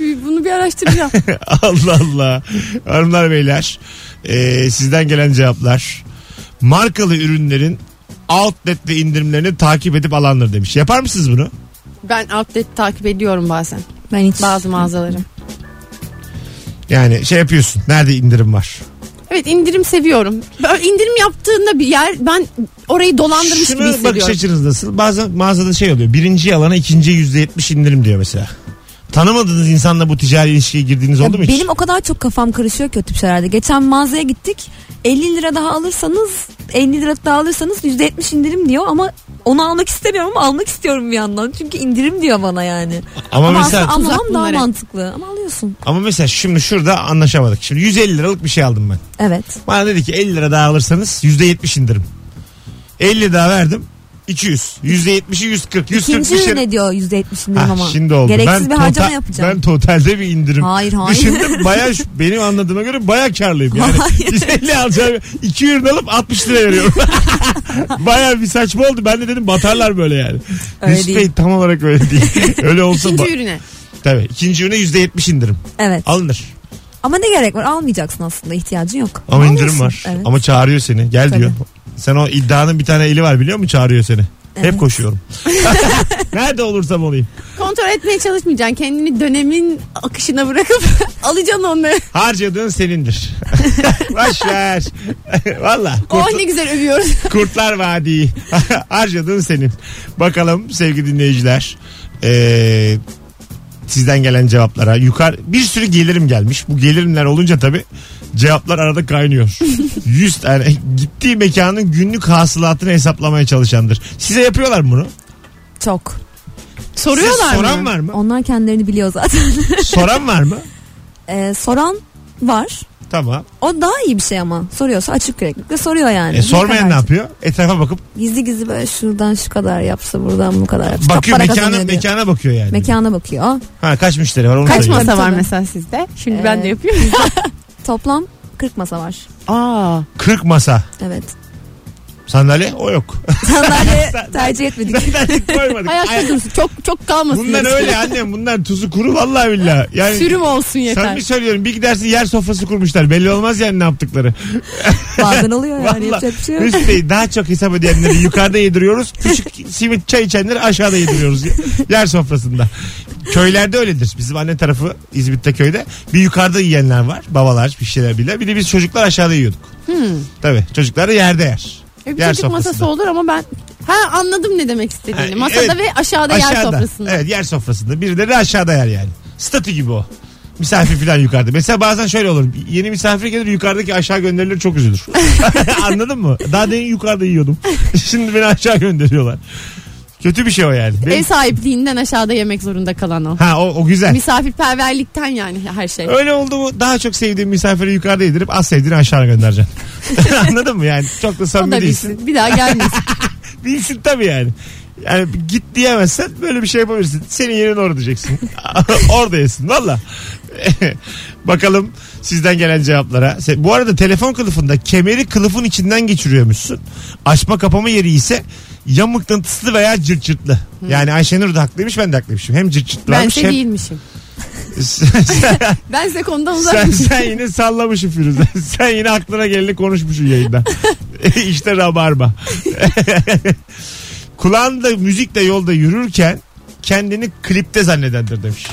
Bunu bir araştıracağım. Allah Allah. Hanımlar beyler e, sizden gelen cevaplar. Markalı ürünlerin outlet ve indirimlerini takip edip alanlar demiş. Yapar mısınız bunu? ben outlet takip ediyorum bazen. Ben hiç. Bazı mağazaları. Yani şey yapıyorsun. Nerede indirim var? Evet indirim seviyorum. Böyle indirim yaptığında bir yer ben orayı dolandırmış gibi Şunu bakış hissediyorum. açınız nasıl? Bazı mağazada şey oluyor. Birinci alana ikinciye yüzde yetmiş indirim diyor mesela. Tanımadığınız insanla bu ticari ilişkiye girdiğiniz Ya oldu mu hiç? benim o kadar çok kafam karışıyor ki o tip şeylerde. Geçen mağazaya gittik. 50 lira daha alırsanız 50 lira daha alırsanız %70 indirim diyor ama onu almak istemiyorum ama almak istiyorum bir yandan. Çünkü indirim diyor bana yani. Ama, Ama, mesela aslında almam daha mantıklı. Ama alıyorsun. ama mesela şimdi şurada anlaşamadık. Şimdi 150 liralık bir şey aldım ben. Evet. Bana dedi ki 50 lira daha alırsanız yüzde yetmiş indirim. 50 daha verdim. 200. Yüzde yetmişi 140. 140 İkinci şey. ne diyor %70 indirim Ha, ama. şimdi oldu. Gereksiz ben bir harcama total- yapacağım. Ben totalde bir indirim. Hayır hayır. Düşündüm baya benim anladığıma göre baya karlıyım. Yani Hayır. 150 alacağım. 2 ürün alıp 60 lira veriyorum. baya bir saçma oldu. Ben de dedim batarlar böyle yani. Öyle Mesut değil. Bey tam olarak öyle değil. öyle olsa İkinci ba- ürüne. Tabii. İkinci ürüne %70 indirim. Evet. Alınır. Ama ne gerek var? Almayacaksın aslında. ihtiyacın yok. Ama indirim Alıyorsun. var. Evet. Ama çağırıyor seni. Gel Tabii. diyor. Sen o iddianın bir tane eli var biliyor musun? Çağırıyor seni. Hep Evet. koşuyorum. Nerede olursam olayım. Kontrol etmeye çalışmayacaksın. Kendini dönemin akışına bırakıp alacaksın onları. Harcadığın senindir. Boş ver. Valla. Oh Kurt, ne güzel övüyoruz. Kurtlar Vadii. Harcadığın senin. Bakalım sevgili dinleyiciler. Ee, sizden gelen cevaplara. Yukarı bir sürü gelirim gelmiş. Bu gelirimler olunca tabii cevaplar arada kaynıyor. 100 tane gittiği mekanın günlük hasılatını hesaplamaya çalışandır. Size yapıyorlar mı bunu? Çok. Soruyorlar Size soran mı? var mı? Onlar kendilerini biliyor zaten. soran var mı? Ee, soran var. Tamam. O daha iyi bir şey ama. Soruyorsa açık yüreklilikle soruyor yani. E, sormayan ne yapıyor? Etrafa bakıp Gizli gizli böyle şuradan şu kadar yapsa buradan bu kadar yapsa. bakıyor para mekana, mekana bakıyor yani. Mekana bakıyor. Ha kaç müşteri var onu Kaç masa var mesela sizde? Şimdi Ee, ben de yapıyorum. Toplam 40 masa var. Aa. 40 masa. Evet. Sandalye o yok. Sandalye tercih etmedik. Sandalye koymadık. Ayakta Ay- dursun. Çok çok kalmasın. Bunlar diyorsun. öyle annem bunlar tuzu kuru vallahi billahi. Yani Sürüm olsun yeter. Sen bir söylüyorum bir gidersin yer sofrası kurmuşlar. Belli olmaz yani ne yaptıkları. Bazen oluyor yani Vallahi yapacak bir şey yok. Bey daha çok hesap ödeyenleri yukarıda yediriyoruz. Küçük simit çay içenleri aşağıda yediriyoruz. Yer sofrasında. Köylerde öyledir. Bizim anne tarafı İzmit'te köyde. Bir yukarıda yiyenler var. Babalar bir şeyler bile. Bir de biz çocuklar aşağıda yiyorduk. Hmm. Tabii çocuklar da yerde yer. E, bir Yer çocuk masası olur ama ben ha anladım ne demek istediğini. Ha, Masada evet. ve aşağıda, yer sofrasında. Evet yer sofrasında. Birileri aşağıda yer yani. Statü gibi o. Misafir falan yukarıda. Mesela bazen şöyle olur. Yeni misafir gelir yukarıdaki aşağı gönderilir çok üzülür. Anladın mı? Daha demin yukarıda yiyordum. Şimdi beni aşağı gönderiyorlar. Kötü bir şey o yani. Ev sahipliğinden aşağıda yemek zorunda kalan o. Ha o, o güzel. Misafirperverlikten yani her şey. Öyle oldu mu daha çok sevdiğin misafiri yukarıda yedirip az sevdiğini aşağı göndereceksin. Anladın mı yani? Çok da O samimi da değilsin. bilsin. Bir daha gelmesin. Bilsin tabii yani. Yani git diyemezsen böyle bir şey yapabilirsin. Senin yerin orada diyeceksin. orada yesin valla. Bakalım sizden gelen cevaplara. Bu arada telefon kılıfında kemeri kılıfın içinden geçiriyormuşsun. Açma kapama yeri ise ya mıknatıslı veya cırt cırtlı. Yani Ayşenur da haklıymış ben de haklıymışım. Hem cırt cırtlı ben varmış şey hem... değilmişim. sen, Ben size konudan sen, uzakmışım. sen yine sallamışsın Firuze. Sen yine aklına geleni konuşmuşsun yayında. işte rabarba. Kulağında müzikle yolda yürürken kendini klipte zannedendir demiş.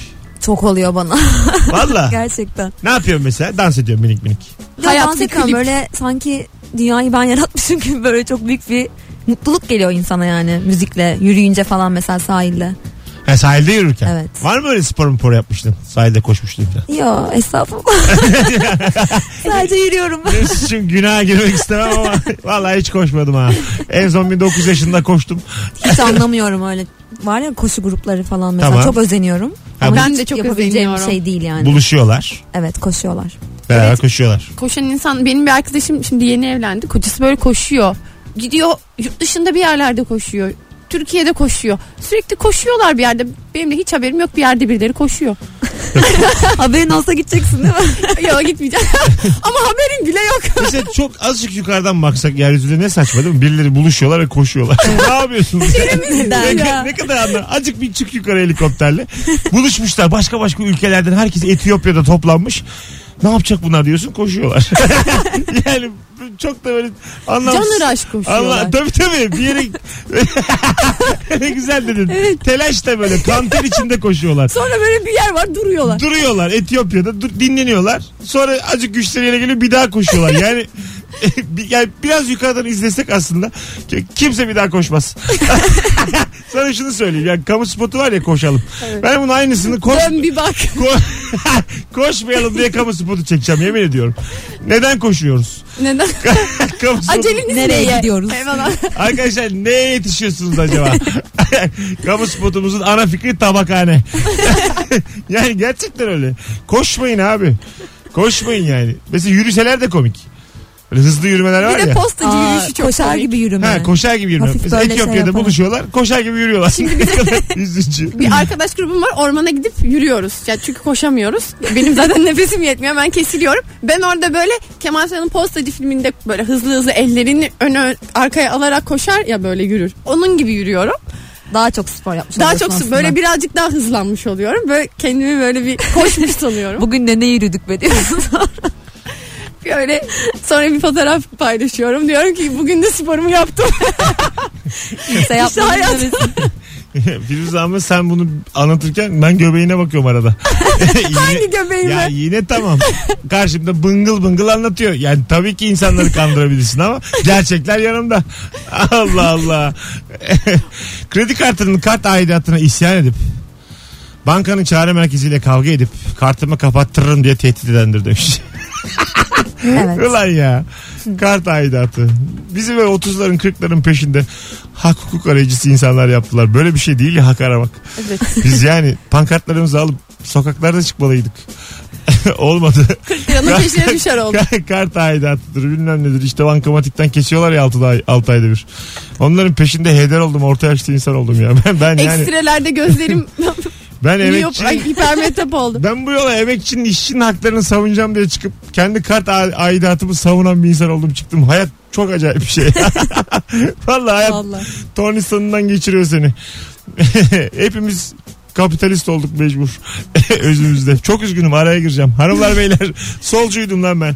Çok oluyor bana. Valla. Gerçekten. ne yapıyorsun mesela? Dans ediyorum minik minik. Ya Hayat dans bir klip. Böyle sanki dünyayı ben yaratmışım gibi böyle çok büyük bir mutluluk geliyor insana yani müzikle yürüyünce falan mesela sahilde. Ha, sahilde yürürken. Evet. Var mı öyle spor spor yapmıştın? Sahilde koşmuştun falan. Yo estağfurullah. Sadece yürüyorum. Mesut'cum günaha girmek istemem ama vallahi hiç koşmadım ha. En son 19 yaşında koştum. Hiç anlamıyorum öyle. Var ya koşu grupları falan mesela Tamam. çok özeniyorum. Ha, Ama ben de çok yapabileceğim bir özeniyorum. şey değil yani. Buluşuyorlar. Evet koşuyorlar. Beraber Evet. koşuyorlar. Koşan insan benim bir arkadaşım şimdi yeni evlendi. Kocası böyle koşuyor. Gidiyor yurt dışında bir yerlerde koşuyor. Türkiye'de koşuyor. Sürekli koşuyorlar bir yerde. Benim de hiç haberim yok bir yerde birileri koşuyor. Haberin olsa gideceksin değil mi? Yok gitmeyeceğim. Ama haberim bile yok. Mesela çok azıcık yukarıdan baksak yeryüzünde ne saçma değil mi? Birileri buluşuyorlar ve koşuyorlar. ne yapıyorsunuz? ne, ya. ne kadar anlar. Azıcık bir çık yukarı helikopterle. Buluşmuşlar başka başka ülkelerden herkes Etiyopya'da toplanmış. Ne yapacak bunlar diyorsun koşuyorlar. yani çok da böyle anlamsız. Canır aşk koşuyorlar. Allah, tabii tabii bir yere ne güzel dedin. Telaşla böyle kanter içinde koşuyorlar. Sonra böyle bir yer var duruyorlar. Duruyorlar Etiyopya'da dur, dinleniyorlar. Sonra azıcık güçleri yere geliyor bir daha koşuyorlar. Yani, yani biraz yukarıdan izlesek aslında ki- kimse bir daha koşmaz. Sana şunu söyleyeyim. Yani kamu spotu var ya koşalım. Ben bunun aynısını koş, Dön bir bak. ko- koşmayalım diye kamu spotu çekeceğim yemin ediyorum. Neden koşuyoruz? Neden? kamu spotu- Aceleniz Nereye gidiyoruz? Eyvallah. Arkadaşlar neye yetişiyorsunuz acaba? Kamu spotumuzun ana fikri tabakhane. yani gerçekten öyle. Koşmayın abi. Koşmayın yani. Mesela yürüseler de komik. Böyle hızlı yürümeler var Bir de ya. postacı Aa, yürüyüşü çok koşar komik. gibi yürüme. Ha, koşar gibi yürüme. Hafif Mesela böyle şey Etiyopya'da yaparak. buluşuyorlar. Koşar gibi yürüyorlar. ne kadar üzücü. Bir arkadaş grubum var ormana gidip yürüyoruz. Ya çünkü koşamıyoruz. Benim zaten nefesim yetmiyor ben kesiliyorum. Ben orada böyle Kemal Sunal'ın postacı filminde böyle hızlı hızlı ellerini öne arkaya alarak koşar ya böyle yürür. Onun gibi yürüyorum. Daha çok spor yapmış Daha çok aslında. böyle birazcık daha hızlanmış oluyorum. Böyle kendimi böyle bir koşmuş sanıyorum. Bugün de ne yürüdük be diyorsun. Böyle sonra bir fotoğraf paylaşıyorum. Diyorum ki bugün de sporumu yaptım. Kimse yapmadı hayat. Firuze ama sen bunu anlatırken ben göbeğine bakıyorum arada. Yine- Hangi göbeğime? Ya yine tamam. Karşımda bıngıl bıngıl anlatıyor. Yani tabii ki insanları kandırabilirsin ama gerçekler yanımda. Allah Allah. Kredi kartının kart aidatına isyan edip bankanın çare merkeziyle kavga edip kartımı kapattırırım diye tehdit edendir demiş. Evet. Ulan ya. Kart aidatı. Bizi böyle 30'ların 40'ların peşinde hak hukuk arayıcısı insanlar yaptılar. Böyle bir şey değil ya hak aramak. Evet. Biz yani pankartlarımızı alıp sokaklarda çıkmalıydık. Olmadı. Liranın peşine düşer oldu. Kart aidatıdır bilmem nedir. İşte bankamatikten kesiyorlar ya 6 ay, 6 ayda bir. Onların peşinde heder oldum. Orta yaşlı insan oldum ya. Ben, ben yani Ekstrelerde gözlerim ben miyop, emekçi, ay, hipermetrop oldu. ben bu yola emekçinin işçinin haklarını savunacağım diye çıkıp kendi kart a- aidatımı savunan bir insan oldum çıktım. Hayat çok acayip bir şey. Vallahi hayat Vallahi. tornistanından geçiriyor seni. Hepimiz kapitalist olduk mecbur. Özümüzde. Çok üzgünüm araya gireceğim. Hanımlar beyler solcuydum lan ben.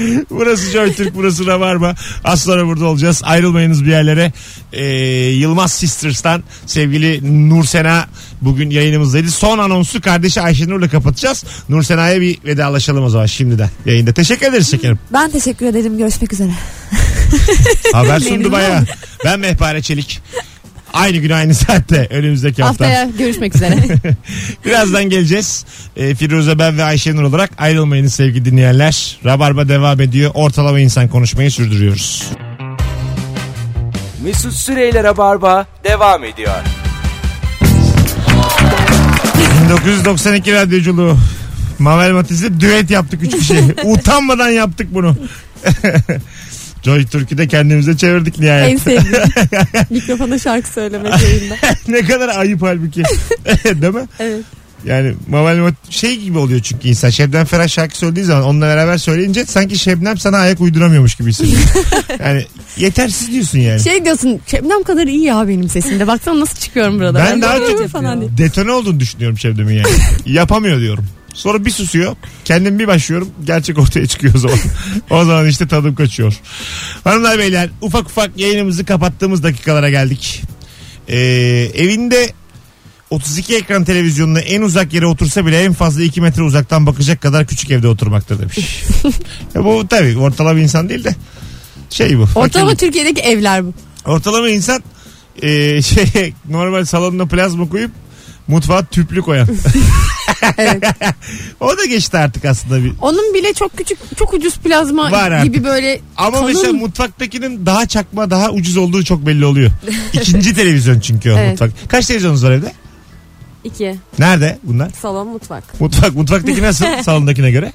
burası Joy Türk burası Rabarba. Az sonra burada olacağız. Ayrılmayınız bir yerlere. Ee, Yılmaz Sisters'tan sevgili Nursena bugün yayınımızdaydı. Son anonsu kardeşi Ayşenur'la kapatacağız. Nursena'ya bir vedalaşalım o zaman şimdiden yayında. Teşekkür ederiz şekerim. Ben teşekkür ederim. Görüşmek üzere. Haber sundu baya. Ben Mehpare Çelik. Aynı gün aynı saatte önümüzdeki hafta. Haftaya görüşmek üzere. Birazdan geleceğiz. Ee, Firuze ben ve Ayşenur olarak ayrılmayınız sevgili dinleyenler. Rabarba devam ediyor. Ortalama insan konuşmayı sürdürüyoruz. Mesut Süreyler'e barba devam ediyor. 1992 radyoculuğu. Mabel Matiz'le düet yaptık üç kişi. Utanmadan yaptık bunu. Joy Türk'ü de kendimize çevirdik en nihayet. sevdiğim. Mikrofona şarkı söylemek yayında. ne kadar ayıp halbuki. Değil mi? Evet. Yani Mabel Mat- şey gibi oluyor çünkü insan. Şebnem Ferah şarkı söylediği zaman onunla beraber söyleyince sanki Şebnem sana ayak uyduramıyormuş gibi hissediyor. yani yetersiz diyorsun yani. Şey diyorsun Şebnem kadar iyi ya benim sesimde. Baksana nasıl çıkıyorum burada. ben daha böyle çok falan diye. detone olduğunu düşünüyorum Şebnem'in yani. Yapamıyor diyorum. Sonra bir susuyor. Kendim bir başlıyorum. Gerçek ortaya çıkıyor o zaman. o zaman işte tadım kaçıyor. Hanımlar beyler ufak ufak yayınımızı kapattığımız dakikalara geldik. Ee, evinde 32 ekran televizyonuna en uzak yere otursa bile en fazla 2 metre uzaktan bakacak kadar küçük evde oturmakta demiş. ya bu tabii ortalama insan değil de şey bu. Ortalama fakirlik. Türkiye'deki evler bu. Ortalama insan e, şey normal salonuna plazma koyup mutfağa tüplü koyan. Evet. o da geçti artık aslında bir. Onun bile çok küçük çok ucuz plazma Var artık. gibi böyle Ama kalın. mesela mutfaktakinin daha çakma daha ucuz olduğu çok belli oluyor. İkinci televizyon çünkü o Evet. mutfak. Kaç televizyonunuz var evde? İki. Nerede bunlar? Salon mutfak. Mutfak. Mutfaktaki nasıl salondakine göre?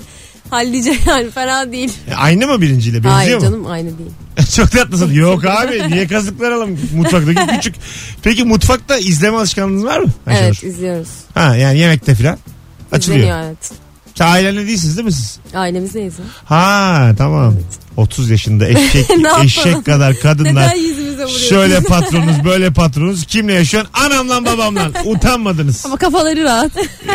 Hallice yani fena değil. E, Aynı mı birinciyle? Benziyor Hayır mu? canım aynı değil. Çok tatlısın. Yok abi niye kazıklar alalım mutfaktaki küçük. Peki mutfakta izleme alışkanlığınız var mı? Ayşenur? Evet izliyoruz. Ha yani yemekte filan açılıyor. İzleniyor evet. Sen ailenle değilsiniz değil mi siz? Ailemizdeyiz. Ha tamam. 30 yaşında eşek, eşek kadar kadınlar. Neden yüzümüze vuruyorsun? Şöyle patronunuz böyle patronunuz. Kimle yaşıyorsun? Anamla babamla. Utanmadınız. Ama kafaları rahat.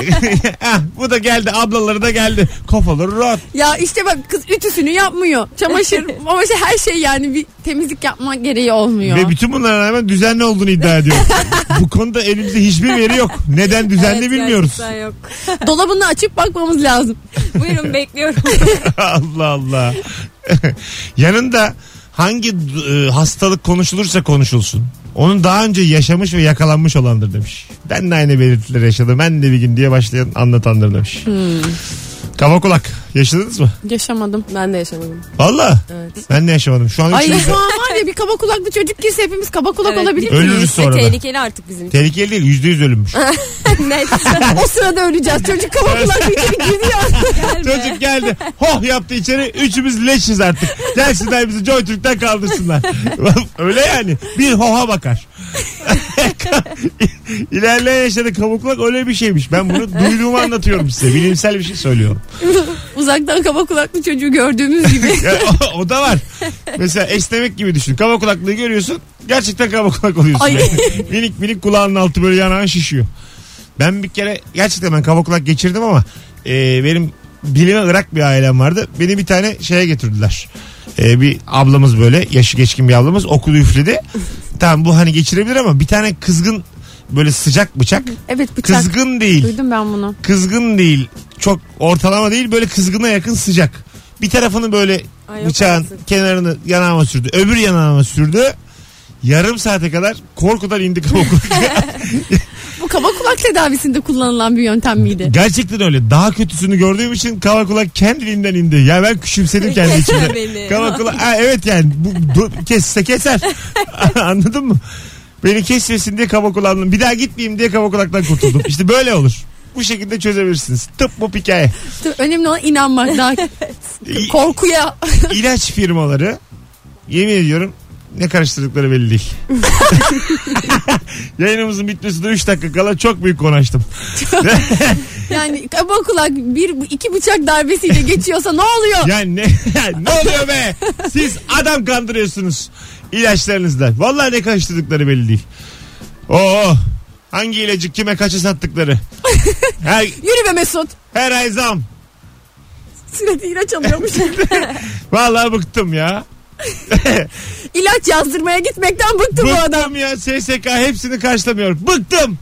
Heh, bu da geldi ablaları da geldi. Kafaları rahat. ya işte bak kız ütüsünü yapmıyor. Çamaşır, çamaşır her şey yani bir temizlik yapma gereği olmuyor. Ve bütün bunlara rağmen düzenli olduğunu iddia ediyor. bu konuda elimizde hiçbir veri yok. Neden düzenli Evet, bilmiyoruz. gerçekten yok. Dolabını açıp bakmamız lazım. Buyurun bekliyorum. Allah Allah. Yanında hangi e, hastalık konuşulursa konuşulsun. Onun daha önce yaşamış ve yakalanmış olandır demiş. Ben de aynı belirtileri yaşadım. Ben de bir gün diye başlayan anlatandır demiş. Kaba kulak. Yaşadınız mı? Yaşamadım. ben de yaşamadım. Valla. Evet. Ben de yaşamadım. Şu an Ay üçümüz de- şu an var ya bir kaba kulaklı çocuk girse hepimiz kaba kulak Evet. olabilir Ölürüz miyiz? sonra Ve da. tehlikeli artık bizim için. Tehlikeli değil. Yüzde yüz ölümmüş. Net. o sırada öleceğiz. Çocuk kaba kulaklı içeri giriyor. Çocuk geldi. Hoh yaptı içeri. Üçümüz leşiz artık. Gelsinler bizi Joy Türk'ten kaldırsınlar. Öyle yani. Bir hoha bakar. İlerleyen yaşadığı kabuklak öyle bir şeymiş. Ben bunu duyduğumu anlatıyorum size. Bilimsel bir şey söylüyorum. Uzaktan kaba kulaklı çocuğu gördüğümüz gibi. Ya, o, o da var. Mesela esnemek gibi düşün. Kaba kulaklığı görüyorsun. Gerçekten kaba kulak oluyorsun. Ay. Yani. minik minik kulağının altı böyle yanağın şişiyor. Ben bir kere gerçekten ben kaba kulak geçirdim ama e, benim bilime ırak bir ailem vardı. Beni bir tane şeye getirdiler. E, bir ablamız böyle yaşı geçkin bir ablamız okulu üfledi. tamam bu hani geçirebilir ama bir tane kızgın böyle sıcak bıçak. Evet bıçak. Kızgın değil. Duydum ben bunu. Kızgın değil. Çok ortalama değil böyle kızgına yakın sıcak. Bir tarafını böyle Ay, bıçağın artık. kenarını yanağıma sürdü. Öbür yanağıma sürdü. Yarım saate kadar korkudan indik ama Bu kaba kulak tedavisinde kullanılan bir yöntem miydi? Gerçekten öyle. Daha kötüsünü gördüğüm için kava kulak kendiliğinden indi. Ya ben küçümsedim kendi içimde. Kava kulak ha, evet yani bu, bu kesse keser. Anladın mı? Beni kesmesin diye kaba kulağımdan bir daha gitmeyeyim diye kaba kulaktan kurtuldum. İşte böyle olur. Bu şekilde çözebilirsiniz. Tıp bu hikaye. Önemli olan inanmak. Daha korkuya. İlaç firmaları yemin ediyorum ne karıştırdıkları belli değil. Yayınımızın bitmesine 3 dakika kala çok büyük konu açtım. Yani kaba kulak bir iki bıçak darbesiyle geçiyorsa ne oluyor? Ya ne, ne oluyor be? Siz adam kandırıyorsunuz ilaçlarınızla. Vallahi ne karıştırdıkları belli değil. Oo, hangi ilacı kime kaça sattıkları. Her, Yürü be Mesut. her ay zam. Sürekli ilaç alıyormuş. Vallahi bıktım ya. İlaç yazdırmaya gitmekten bıktı bu adam. Bıktım ya SSK hepsini karşılamıyor. Bıktım.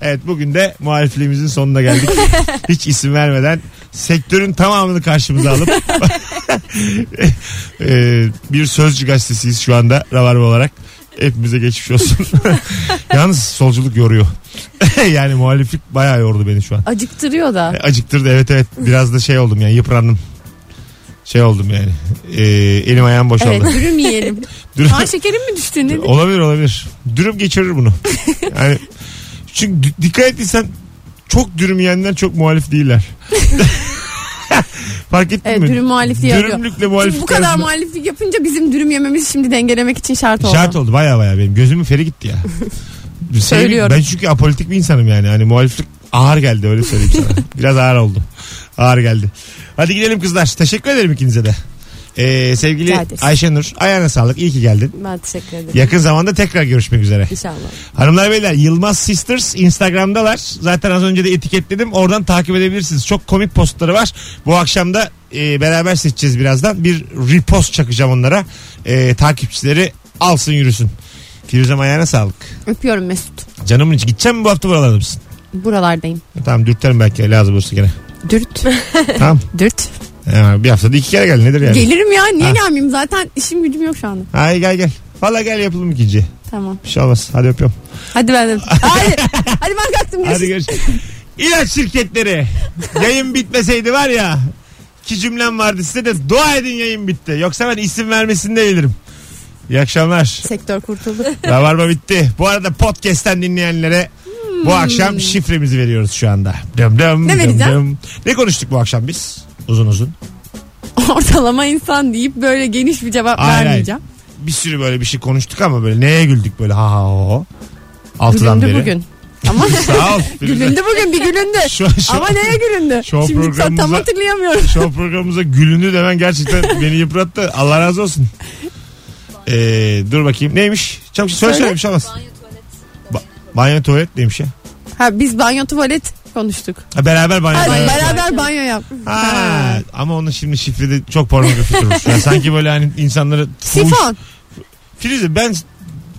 Evet bugün de muhalifliğimizin sonuna geldik. Hiç isim vermeden sektörün tamamını karşımıza alıp Ee, bir sözcü gazetesiyiz şu anda Ravarva olarak. Hepimize geçmiş olsun. Yalnız solculuk yoruyor. yani muhaliflik bayağı yordu beni şu an. Acıktırıyor da. Acıktırdı evet evet. Biraz da şey oldum yani yıprandım. Şey oldum yani. Ee, elim ayağım boşaldı. Evet dürüm yiyelim. Dürüm- Kan şekerim mi düştü ne? Olabilir olabilir. Dürüm geçirir bunu. Yani çünkü dikkat ettiysen çok dürüm yiyenler çok muhalif değiller. Fark ettin Evet mi? dürüm muhalifliği yapıyor. Dürümlükle muhaliflik Şimdi bu kadar arasında- muhaliflik yapınca bizim dürüm yememiz şimdi dengelemek için şart oldu. Şart oldu baya baya benim. Gözümün feri gitti ya. Sevim- Söylüyorum. Ben çünkü apolitik bir insanım yani. Hani muhaliflik ağır geldi öyle söyleyeyim sana. Biraz ağır oldu. Ağır geldi. Hadi gidelim kızlar. Teşekkür ederim ikinize de. Ee, sevgili Rica ederiz. Ayşenur ayağına sağlık. İyi ki geldin. Ben teşekkür ederim. Yakın zamanda tekrar görüşmek üzere. İnşallah. Hanımlar beyler Yılmaz Sisters Instagram'dalar. Zaten az önce de etiketledim. Oradan takip edebilirsiniz. Çok komik postları var. Bu akşam da e, beraber seçeceğiz birazdan. Bir repost çakacağım onlara. E, takipçileri alsın yürüsün. Firuzem ayağına sağlık. Öpüyorum Mesut. Canımın içi gideceğim mi bu hafta buralarda mısın? Buralardayım. Tamam dürterim belki lazım olursa gene. Dürt. tamam. Dürt. Ya, bir haftada iki kere gel nedir yani? Gelirim ya niye Ha. gelmeyeyim zaten işim gücüm yok şu anda. Hayır gel gel. Valla gel yapalım ikinci. Tamam. Bir şey olmaz. Hadi öpüyorum. Hadi ben de. Hadi. Hadi ben kalktım. Hadi görüşürüz. görüşürüz. İlaç şirketleri. Yayın bitmeseydi var ya. iki cümlem vardı size de dua edin yayın bitti. Yoksa ben isim vermesini de bilirim. İyi akşamlar. Sektör kurtuldu. Rabarba bitti. Bu arada podcast'ten dinleyenlere bu akşam şifremizi veriyoruz şu anda. Dım dım, Ne dım vereceğim? dım. Ne konuştuk bu akşam biz? uzun uzun. Ortalama insan deyip böyle geniş bir cevap Hayır, hayır. vermeyeceğim. Bir sürü böyle bir şey konuştuk ama böyle neye güldük böyle ha ha ho ho. Altıdan Gülündü beri. bugün. Ama Sağ ol. Gülündü bugün bir gülündü. Şu, şu, Ama neye gülündü? Şu Şimdi tam- tam programımıza- hatırlayamıyorum. Show programımıza gülündü demen gerçekten beni yıprattı. Allah razı olsun. Ee, dur bakayım. Neymiş? Çabuk söyle söyle Söyle. bir şey olmaz. Ba- banyo tuvalet neymiş ya? Ha biz banyo tuvalet konuştuk. Ha, beraber banyo Ha, tuvalet. beraber banyo yap. Ha, ama onun şimdi şifrede çok pornografi durur. Yani sanki böyle hani insanları Sifon. Firuze ben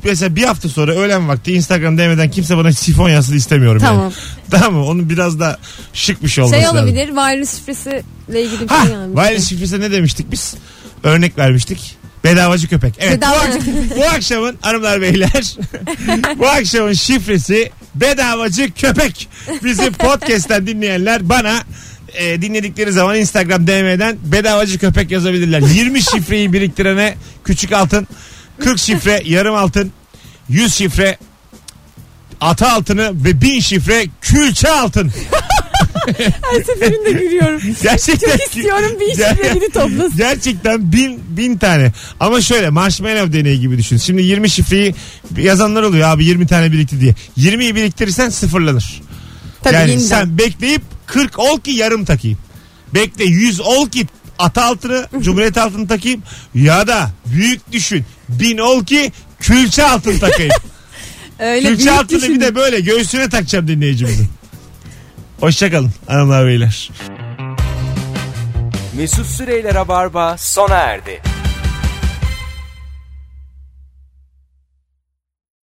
mesela bir hafta sonra öğlen vakti Instagram demeden kimse bana sifon yazsın istemiyorum. Tamam. Yani. Tamam mı? Onun biraz da şık bir şey olması Şey lazım. olabilir virus şifresiyle ilgili bir Ha, şey yani. wireless şifresi ne demiştik biz? Örnek vermiştik. Bedavacı köpek. Evet. Bedavacı Bu akşamın hanımlar beyler bu akşamın şifresi bedavacı köpek. Bizi podcast'ten dinleyenler bana e, dinledikleri zaman Instagram DM'den bedavacı köpek yazabilirler. 20 şifreyi biriktirene küçük altın, 40 şifre yarım altın, 100 şifre ata altını ve 1000 şifre külçe altın. Her seferinde gülüyorum. Gerçekten Çok istiyorum bir şifre biri toplasın. Gerçekten bin, bin tane. Ama şöyle marshmallow deneyi gibi düşün. Şimdi 20 şifreyi yazanlar oluyor abi 20 tane birikti diye. 20'yi biriktirirsen sıfırlanır. Tabii yani yeniden. sen bekleyip 40 ol ki yarım takayım. Bekle 100 ol ki ata altını cumhuriyet altını takayım. Ya da büyük düşün. 1000 ol ki külçe altın takayım. Öyle külçe altını düşün. bir de böyle göğsüne takacağım dinleyicimizin. Hoşçakalın hanımlar beyler. Mesut Süreyler'e barba sona erdi.